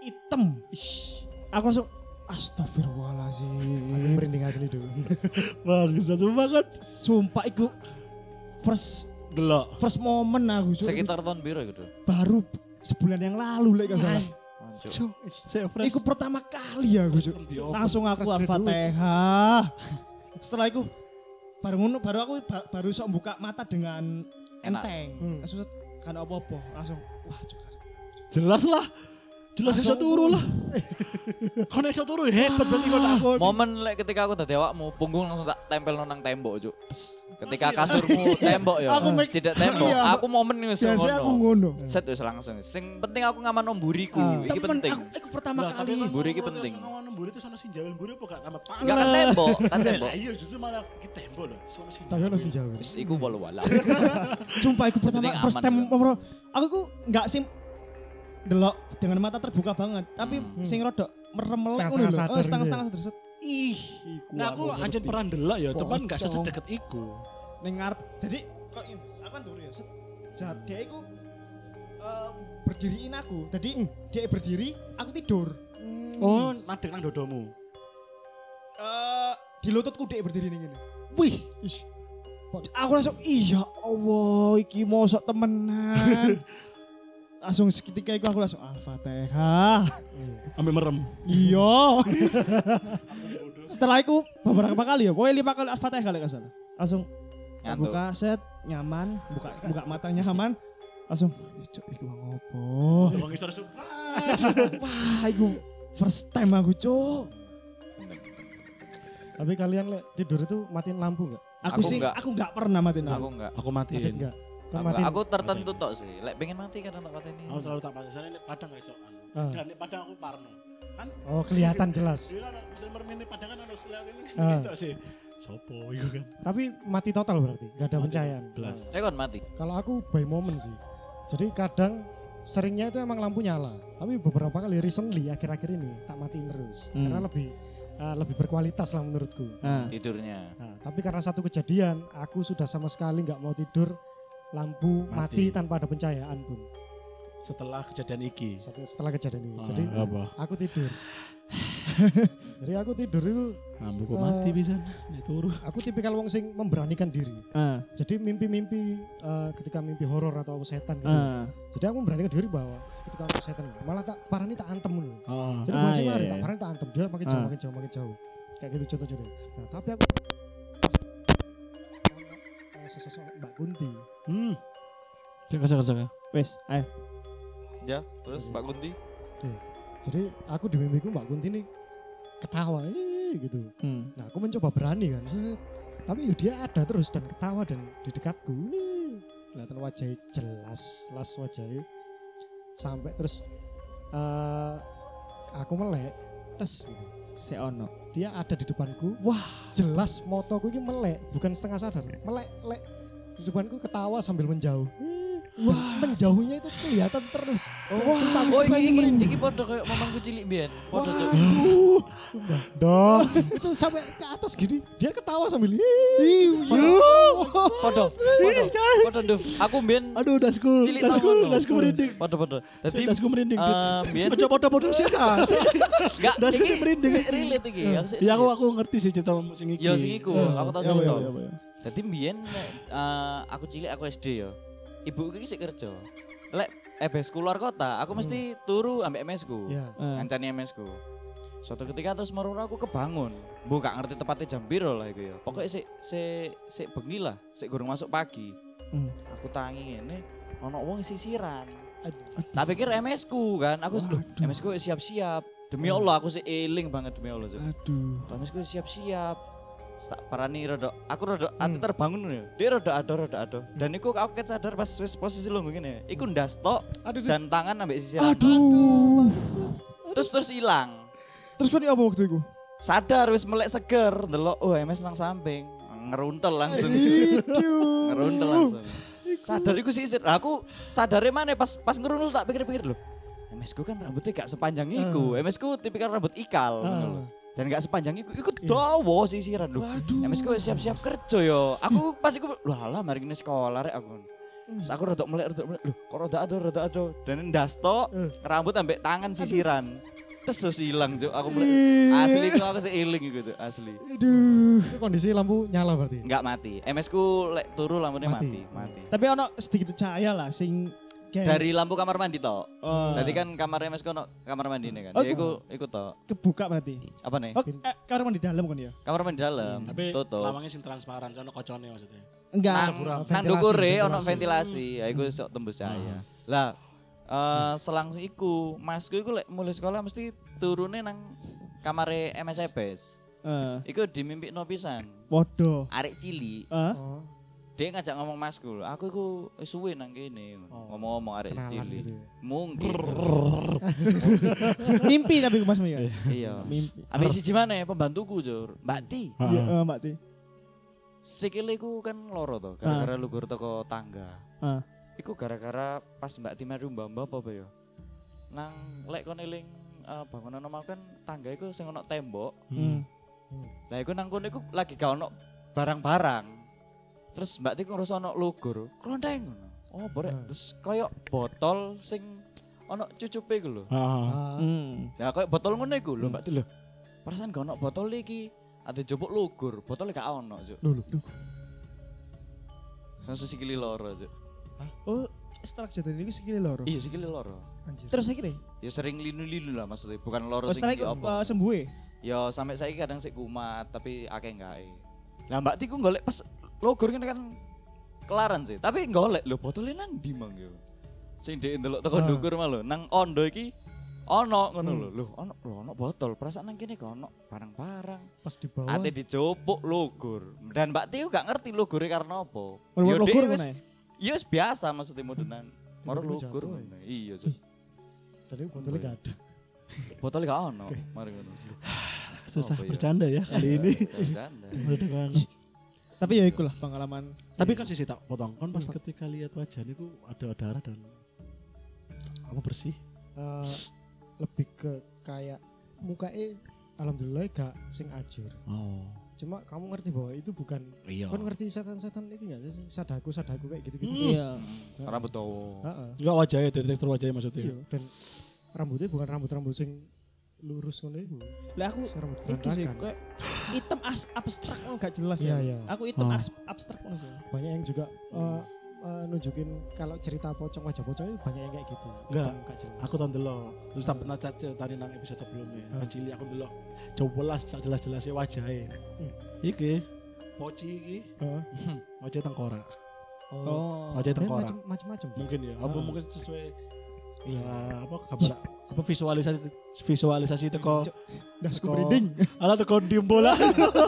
Hitam Ish. aku langsung astagfirullahalazim Aku merinding asli dulu. Bagus, sumpah kan. sumpah iku first Delok. first moment aku Cuk. Sekitar tahun biru gitu. baru sebulan yang lalu lek gak salah iku pertama kali the oven. langsung aku al-fatihah setelah itu baru ngono baru aku ba- baru sok buka mata dengan Enak. enteng Hmm. langsung kan apa-apa langsung wah Cuk. Jelas lah. Jelas bisa turu lah. Kau iso turu hebat berarti kau takut. Momen lek ketika aku tadi awakmu punggung langsung tak tempel nang tembok, Cuk. Ketika kasurmu tembok ya. Aku tidak tembok. Iya. Aku momen wis biasanya aku ngono. ngono Set wis langsung. Sing penting aku ngaman nomburiku. Ah. Iki penting. aku, aku pertama kali kan Buri iki penting. terus Ngomong buri itu sono sinjawel buri apa gak tambah panas. Enggak kan tembok, kan tembok. Iya justru malah kita tembok loh. Sono sinjawel. Tapi ono. Wis iku walau wala. Sumpah aku pertama first time. Aku ku enggak sih delok dengan mata terbuka banget, tapi Hmm. sing rodok merem ngono lho. Oh, setengah-setengah gitu sadar set. Ih, iku Nah aku ngerti. anjen pernah ndelok ya, cuman gak sesedekat iku. ning ngarep. Jadi kok ini, aku kan ya. Set. Dia iku berdiriin aku. Jadi dia berdiri, aku tidur. Oh, madek nang dodomu. Eh di lututku dia berdiri ning ngene. Wih, Ish. Aku langsung iya Allah iki mosok temenan. langsung seketika itu aku langsung al-fatihah. ambil merem. Iya. Setelah itu beberapa kali ya, pokoknya lima kali al-fatihah kali nggak salah. Langsung Ngantuk. buka set nyaman, buka buka matanya aman, langsung "Ih, cuk iku mau ngopo. Wong iso surprise. Wah, iku first time aku cuk. Tapi kalian lek tidur itu matiin lampu enggak? Aku, Aku sih enggak. aku enggak pernah matiin Aku lampu. enggak. Aku Matiin matiin. enggak? Aku, aku tertentu tok sih. Lek pengen mati kadang tak pateni. Aku selalu tak pasang ini padang gak iso anu. Ah. Dan ini padang aku parno. Kan Oh, kelihatan jelas. Iya kan bisa merem ini padang kan harus lihat ini Ah. gitu sih. Sopo itu kan. Tapi mati total berarti, enggak ada pencahayaan. belas. Saya kan mati. Kalau aku by moment sih. Jadi kadang seringnya itu emang lampu nyala. Tapi beberapa kali recently akhir-akhir ini tak matiin terus. Hmm. Karena lebih eh, lebih berkualitas lah menurutku. Nah, Tidurnya. Nah, tapi karena satu kejadian, aku sudah sama sekali nggak mau tidur lampu mati. Mati. tanpa ada pencahayaan pun. Setelah kejadian iki. Setelah kejadian ini. Ah, Jadi apa? aku tidur. Jadi aku tidur itu, Lampu kok Eh. mati bisa. Nek turu. aku tipikal wong sing memberanikan diri. ah, Jadi mimpi-mimpi eh, ketika mimpi horor atau setan gitu. ah. Jadi aku memberanikan diri bahwa ketika ada setan malah tak parani tak antem dulu. Oh. Jadi Ah, masih iya, mari iya. tak parani tak antem dia makin jauh Ah. makin jauh makin jauh. Kayak gitu contoh-contoh. Nah, tapi aku sesosok Mbak Kunti. Hmm. Cek cek cek. Wes, ayo. Ya, terus Mbak Kunti. Jadi aku di mimpiku Mbak Kunti nih ketawa eh, gitu. Hmm. Nah aku mencoba berani kan. Tapi ya dia ada terus dan ketawa dan di dekatku. eh, Kelihatan wajahnya jelas, jelas wajahnya. Sampai terus eh aku melek, tes gitu. Si ono. Dia ada di depanku. Wah. Jelas motoku ini melek, bukan setengah sadar. Melek, lek. Di depanku ketawa sambil menjauh. Eh, menjauhnya itu kelihatan terus. Oh, Sumpah, aku oh iki merinding. iki podo kayak mamaku cilik biyen. Podo Cuk. Sumpah. Doh, itu sampai ke atas gini, dia ketawa sambil Podo. Podo. Podo Duf. Aku biyen Aduh, dasku, cilik dasku, dasku merinding. Podo podo. Dadi Dasku merinding. Eh biyen Ojo podo-podo sih ta. enggak dasku sih merinding. sik relate iki. Ya aku aku ngerti sih cerita sing iki. Ya sing iku, aku tau Ya, cerita. Dadi mbiyen nek, eh, aku cilik aku SD ya. Ibuku iki sik kerja. Lek EBS keluar kota, aku mesti turu ambek MS ku. Ya. Eh. Ngancani MS ku. Suatu ketika terus merono aku kebangun. Bu gak ngerti tepatnya jam piro lah iku ya. Pokoknya sik sik sik bengi lah, sik gurung masuk pagi. Hmm. Aku tangi ngene ono wong sisiran. Tak pikir MS ku kan, aku loh, MS ku siap-siap. Demi Allah aku sih eling banget demi Allah. Aduh. MS ku siap-siap. Tak parani rada, aku rada ati terbangun ya. Dia rada ado rada ado. Dan iku aku ket sadar pas wis posisi lu ngene. Iku ndas tok Aduh, dan tangan ambek sisiran. Aduh. Terus terus hilang. Terus kau apa waktu itu? Sadar wis melek seger, ndelok oh MS nang samping. Ngeruntel langsung. ngeruntel langsung. Sadar iku sisir. Aku sadare mana pas pas ngeruntel tak pikir-pikir lho. MS ku kan rambutnya gak sepanjang iku. MS ku tipikal rambut ikal. lho. Dan gak sepanjang iku, iku dawa sisiran lho. MS ku siap-siap kerja yo. Aku pas iku lho alah mari ngene sekolah rek aku. Terus aku rodok melek rodok melek lho kok rodok ado rodok ado dan ndasto rambut ambek tangan sisiran. Terus terus hilang Cuk. Aku mulai asli itu aku seiling gitu asli. Aduh. itu kondisi lampu nyala berarti. Enggak mati. MS ku lek turu lampunya Mati. mati, mati. Tapi ono sedikit cahaya lah sing kayak Dari lampu kamar mandi toh. Oh. Tadi kan kamar MS ku ono kamar mandi kan. Oh, Ya iku iku toh. kebuka berarti. Apa nih? Oh, eh, kamar mandi dalam kan ya? Kamar mandi dalam. Tapi tutup. lawangnya sing transparan, sono kocone maksudnya. Enggak. Nang, dukure ono ventilasi. Ya iku sok tembus cahaya. Lah eh selang iku masku iku lek mulai sekolah mesti turune nang kamare MS EBS. Eh, Iku dimimpi no pisan. waduh. Arek cili, Eh, Oh, dia ngajak ngomong masku. Aku iku suwe nang kene. Oh. Ngomong-ngomong arek kenalan cili. gitu. ya. Mungkin. mimpi tapi Mas ya. iya. Mimpi. Ambek siji mana ya pembantuku, Jur. Mbak Ti. Iya, eh, Mbak Ti. Sikile iku kan loro to, gara-gara lugur teko tangga. Ah. Iku gara-gara pas Mbak Ti meru mbamba apa apa ya? Nang lek kon eling eh, bangunan normal kan tangga iku sing ono tembok. Hmm. Lah iku nang kono iku lagi gak ono barang-barang. Terus Mbak Ti ngerasa ono lugur, klonteng ngono. Oh, borek. Hmm. Terus koyo botol sing ono cucupe iku lho. Heeh. Ah, Hmm. Ya kayak botol ngono iku lho Mbak Ti lho. Perasaan gak ono botol iki. Ada jupuk lugur, botolnya gak ono, Cuk. Lho, lho. Langsung sikili loro, Cuk. Oh, setelah kejadian ini sekali loro. Iya, sikili loro. Anjir. Terus kira. Ya sering linu-linu lah maksudnya, bukan loro Oh, sing itu apa. sembuh ya? Ya sampai saya kadang sik kumat, tapi akeh enggak. Lah Mbak Ti ku golek pas lugur kan kan kelaran sih, tapi golek lho botolnya nang ndi mang yo. Sing ndek ndelok teko Ah. ndukur mah lho, nang ondo iki ono ngono lho. Lho, ono lho ono botol, perasaan nang kene kok ono barang-barang. Pas di bawah. Ate dijopuk lugur. Dan Mbak Tiu gak ngerti lugure karena apa. Dia wis mana? ya wis biasa maksudnya modenan. Moro ngono. Iya, Cuk. Tadi botolnya gak ada. Botolnya gak ono. Mari ngono. Susah ya? bercanda ya kali ini. Bercanda. Tapi ya ikulah pengalaman. Tapi kan sisi tak potong. Kan pas ketika lihat wajahnya itu ada darah dan apa bersih. Eh, lebih ke kayak mukanya alhamdulillah gak sing ajur. Oh. Cuma kamu ngerti bahwa itu bukan Iya. kan ngerti setan-setan itu enggak sih sadaku sadaku kayak gitu-gitu. Iya. Hmm, Rambut dawa. Heeh. Enggak wajahnya dari tekstur wajahnya maksudnya. Iya, dan rambutnya bukan rambut-rambut sing lurus ngono iku. Lah aku iki sih kayak hitam as abstrak kan gak jelas ya. iya. Aku hitam Ah. as- abstrak sih. Banyak yang juga eh, eh, nunjukin kalau cerita pocong wajah pocong itu banyak yang kayak gitu. Enggak. Hitam, gak jelas. Aku tahun dulu. Terus tak pernah caca tadi nang episode sebelumnya. Pas cilik aku dulu. Coba jelas-jelasnya wajahnya. Hmm. Iki. Poci iki. Heeh. Wajah tengkorak. Oh. Oh. Wajah tengkorak. macem-macem. Mungkin ya. Apa mungkin sesuai ya apa gambar apa visualisasi visualisasi teko Udah Teko- merinding. ala teko diem bola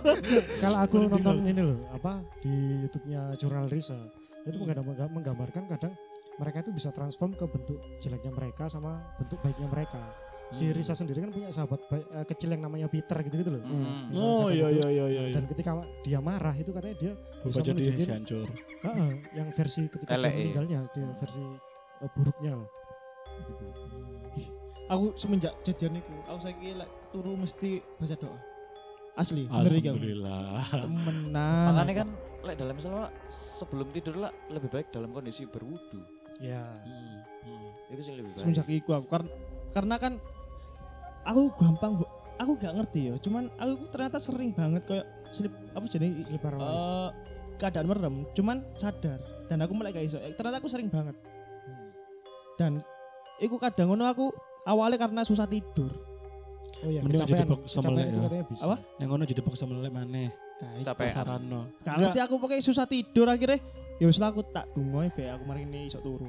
Kalau aku nonton ini loh, apa di YouTube-nya Jurnal Risa, itu menggambar- menggambarkan kadang mereka itu bisa transform ke bentuk jeleknya mereka sama bentuk baiknya mereka. si Risa sendiri kan punya sahabat baik- eh, kecil yang namanya Peter gitu-gitu loh. Hmm. Oh iya itu. iya iya iya. Dan ketika dia marah itu katanya dia bisa jadi menunjukin- si hancur. Heeh, yang versi ketika dia meninggalnya, dia versi eh, buruknya lah. Gitu. Aku semenjak jadian iku, aku saiki lek turu mesti baca doa. Asli, bener iki aku. Alhamdulillah. Temenan. Makanya kan lek dalam Islam sebelum tidur lah lebih baik dalam kondisi berwudu. Ya. Hmm, hmm. Itu sih lebih baik. semenjak iku aku karena karena kan aku gampang Bu. aku gak ngerti ya cuman aku ternyata sering banget kayak slip apa jadi Sleep paralysis. eh, keadaan merem cuman sadar dan aku mulai gak iso Eh, ternyata aku sering banget dan iku kadang ngono aku awalnya karena susah tidur oh iya, mending kecapean. jadi sembelih itu ya. bisa. Apa? Yang ngono jadi pokok sama maneh. nah, Capean. Sarano. ngerti aku pokoknya susah tidur akhirnya ya wis lah aku tak dungoy be aku mari ini iso turu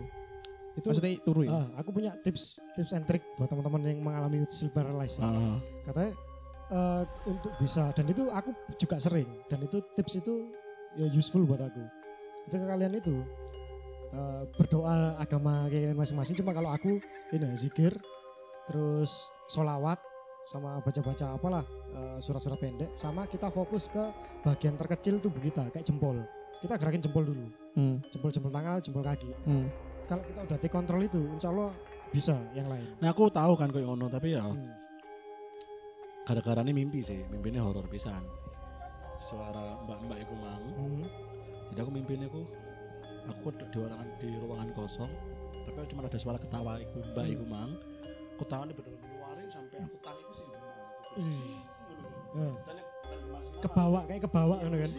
Itu maksudnya turu ya ah, aku punya tips tips and trick buat teman-teman yang mengalami sleep paralysis. Heeh. Katanya eh, untuk bisa dan itu aku juga sering dan itu tips itu ya useful buat aku. Ketika kalian itu eh, berdoa agama kalian masing-masing cuma kalau aku ini zikir terus solawat sama baca-baca apalah eh, surat-surat pendek sama kita fokus ke bagian terkecil tubuh kita kayak jempol kita gerakin jempol dulu hmm. jempol jempol tangan jempol kaki Hmm. kalau kita udah take control itu insya Allah bisa yang lain Nah aku tahu kan kayak ngono tapi ya Hmm. gara-gara ini mimpi sih, mimpinya horor pisan. Suara mbak-mbak iku mang. Hmm. Jadi aku mimpinya aku aku di di ruangan di ruangan kosong tapi cuma ada suara ketawa iku mbak iku mang. Aku tahu nih bener ngeluarin sampai aku tangi itu sih. Ih. Ya, kebawa kayak kebawa kan kan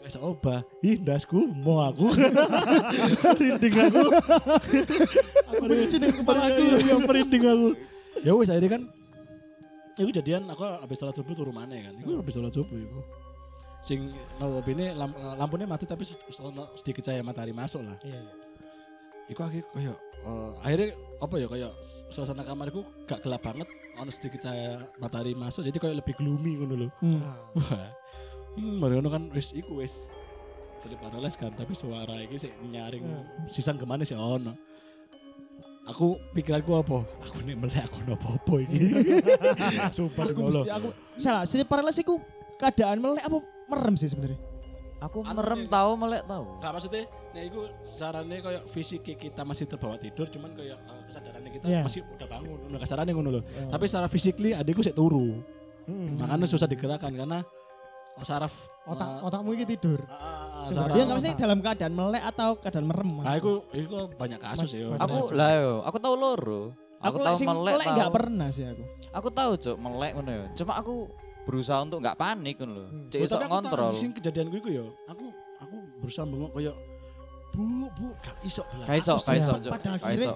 Wes oba, ih ndasku mau aku. Merinding aku. aku benci dengan kepala aku Iya, merinding aku. Ya wes akhirnya kan Iku jadian aku habis sholat subuh turun mana kan. Iku habis sholat subuh iku. Sing notabene lamp, lampunya mati tapi sedikit cahaya matahari masuk lah. iya iya. Iku akhirnya kayak eh, akhirnya apa ya kayak s- suasana kamarku gak gelap banget, ono sedikit cahaya matahari masuk jadi kayak lebih gloomy ngono lho. Hmm. Ah, Wah. Hmm, kan wis iku wis sleep paralysis kan tapi suara iki sih nyaring Hmm. sisang ke mana sih ono. Aku pikiranku apa? Aku nih melek aku nopo-opo iki. Sumpah aku mesti aku salah sleep paralysis iku keadaan melek apa merem sih sebenarnya Aku Anu merem sih. tahu melek tahu. Enggak maksudnya, nah itu sarannya kayak fisik kita masih terbawa tidur, cuman kayak eh, kesadarannya kita Iya. masih udah bangun, udah kasarannya ngono loh. Oh. Tapi secara physically adikku sih turu, Hmm. makanya susah digerakkan karena saraf otak eh, otakmu ini tidur Sebenarnya saraf. dia nggak mesti dalam keadaan melek atau keadaan merem Nah, itu itu banyak kasus ya. Aku lah yo, aku tahu loro. aku, Aku, tahu melek melek nggak pernah sih aku Aku tahu cuk melek ngono ya. Cuma aku berusaha untuk nggak panik ngono lho. Hmm. Cek Oh, iso tapi ngontrol. sing kejadian gue ya, aku aku berusaha bengok kayak bu bu gak iso belah. Gak iso, gak iso, pada akhirnya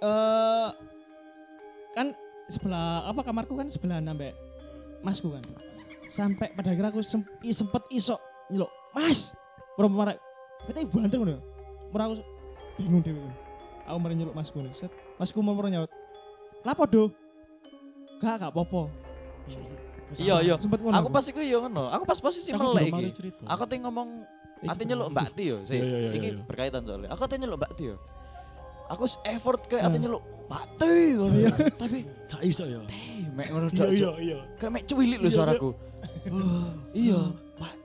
eh kan sebelah apa kamarku kan sebelah nambah masku kan sampai pada akhirnya aku sempet iso nyeluk mas merem marah kita ibu antar ngono ya. Merem aku bingung deh aku mari nyeluk masku set masku mau nyaut lapo do gak gak popo Iya, iya. Aku pas iku yo ngono. Aku pas posisi melek iki. Aku teh ngomong ate nyeluk Mbak Ti yo. sih. Iya, iya, iya, Iki iya. berkaitan soalnya. Aku ate nyeluk Mbak Ti yo. Aku effort ke ate Hmm. nyeluk Mbak Ti ngono ya. Tapi Gak iso eh mek ngono Iya dak, iya iya. Kayak mek cuwilik lho Iya, suaraku. Iya.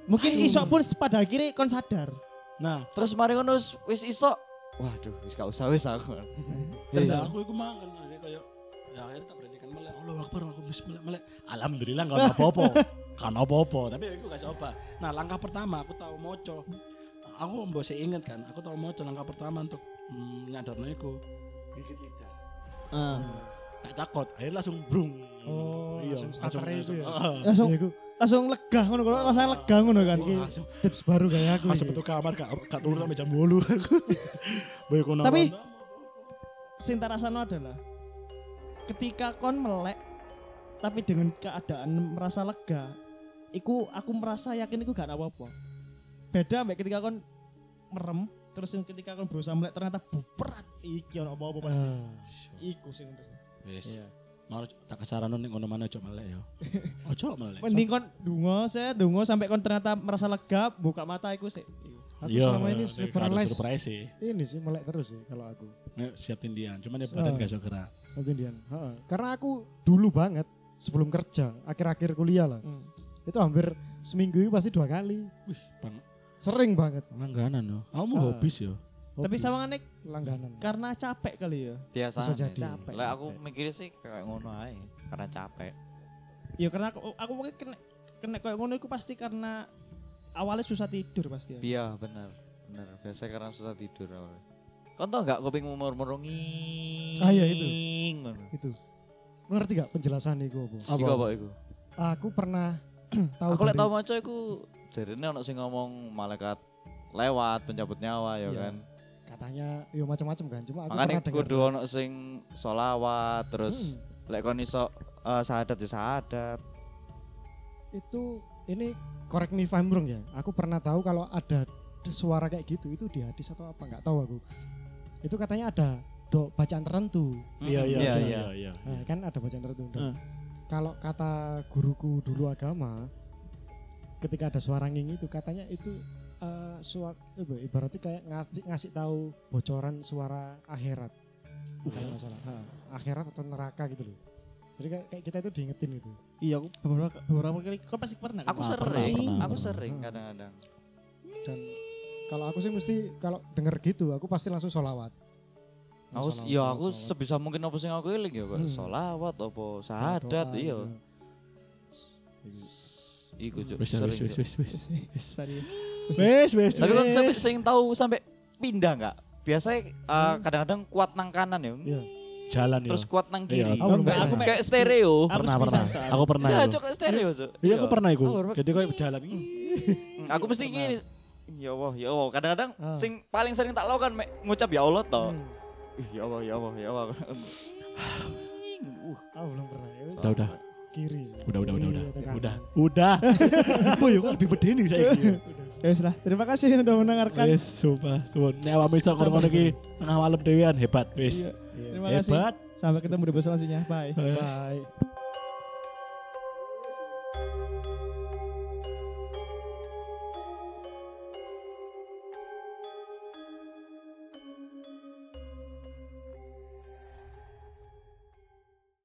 mungkin iso pun pada akhirnya kon sadar Nah, Terus mari ngono wis- iso. Waduh, wis gak usah wis aku. Terus Iya. aku iku mangan kayak ya akhirnya tak melek. Allah Akbar aku bis melek melek. Alhamdulillah ada apa-apa. Kan apa-apa, tapi aku gak coba. Nah, langkah pertama aku tahu moco. Aku mbok sih inget kan, aku tahu moco langkah pertama untuk mm, nyadarno iku gigit lidah. Ah. Tak takut, akhirnya langsung brung. Oh, langsung starter itu ya? Ah, langsung Iya, iku langsung lega ngono kalau rasanya lega ngono kan langsung tips baru kayak aku masuk metu kamar gak gak turun sampai jam 8 aku. Tapi- sing tak rasano adalah ketika kon melek tapi dengan keadaan merasa lega iku aku merasa yakin iku gak ada apa-apa beda mbak ketika kon merem terus yang ketika kon berusaha melek ternyata berat iki ono apa-apa pasti Ah, iku sing pasti Wis. Iya. Mau tak kesaranon ning ngono mana ojo melek ya. Ojo melek. mending kon dungo saya dungo sampai kon ternyata merasa lega buka mata iku sih Iku. Aku Iya, selama ini karo paralysis surprise sih. ini sih melek terus sih kalau aku. Nek siap tindian, cuman ya badan Ah. gak iso gerak. Ketindian. Heeh. Karena aku dulu banget sebelum kerja, akhir-akhir kuliah lah. Hmm. Itu hampir seminggu itu pasti dua kali. Wih, bang, Sering banget. langganan yo. Aku mau Ah. hobis yo. Tapi Hobis. sama nek langganan. karena capek kali ya. Biasa. Bisa jadi. Capek, Lah aku mikirnya sih kayak ngono ae karena capek. Ya karena aku, aku mungkin kena kena kayak ngono itu pasti karena awalnya susah tidur pasti ya. Iya bener bener biasa karena susah tidur awalnya. Kau tau gak kuping murmurungi? Ah, iya, itu. Ngono. Itu. Ngerti gak penjelasan itu apa? Iku apa iku? Aku pernah tahu Aku lek tau maca iku jarine ono sing ngomong malaikat lewat pencabut nyawa ya Iya. kan. katanya yo macam-macam kan. Cuma aku Makanya pernah dengar. kudu ono sing solawat terus Hmm. lek kon iso eh, sahadat ya sahadat. itu ini correct me if I'm wrong ya. Aku pernah tahu kalau ada suara kayak gitu itu di hadis atau apa nggak tahu aku. Itu katanya ada do bacaan tertentu. Iya, iya, iya, iya, iya. iya. Nah, kan ada bacaan tertentu. Hmm. Kalau kata guruku dulu agama, ketika ada suara nging itu katanya itu eh suara ibaratnya kayak ngasih, ngasih tahu bocoran suara akhirat. Kalau nggak salah. Ha, akhirat atau neraka gitu loh. Jadi kayak, kita itu diingetin itu. Iya, aku beberapa beberapa kali kau pasti pernah. kan? Aku Ah, sering, pernah, pernah, aku sering Hmm. kadang-kadang. Dan kalau aku sih mesti kalau denger gitu aku pasti langsung sholawat. Aku Sholawat, ya sholawat, aku sholawat. sebisa mungkin apa sing aku eling ya. Hmm. Solawat apa sahadat Doa, iya. gitu. Iku Cuk, Wis, wis, sering, wis, Cuk. wis, wis. Tapi kan sampai sing tahu sampai pindah enggak? Biasanya eh, Hmm. kadang-kadang kuat nang kanan ya. Iya. Jalan yo. Terus kuat nang Iya, kiri. aku belum Kayak- stereo. Aku Pernah, semisal pernah. Aku pernah. Saya itu. cok kayak stereo, Cuk. Iya, aku pernah iku. Aku. Jadi kayak jalan ini. Aku mesti gini. Ya Allah, ya Allah. Kadang-kadang Ah. sing paling sering tak lakukan ngucap ya Allah toh. Hmm. Ih, Ya Allah, ya Allah, ya Allah. Uh, aku belum pernah. Ya, Udah, udah. Kiri. Udah, udah, udah, udah. kanan. Udah. Udah. Apa ya kok lebih bedeni saya iki. Ya wis lah. Terima kasih sudah mendengarkan. Wis, sumpah, suwun. Nek awakmu iso ngono iki tengah malam dhewean hebat, wis. Iya. Terima kasih. Hebat. Sampai ketemu di episode selanjutnya. Bye. Eh. Bye.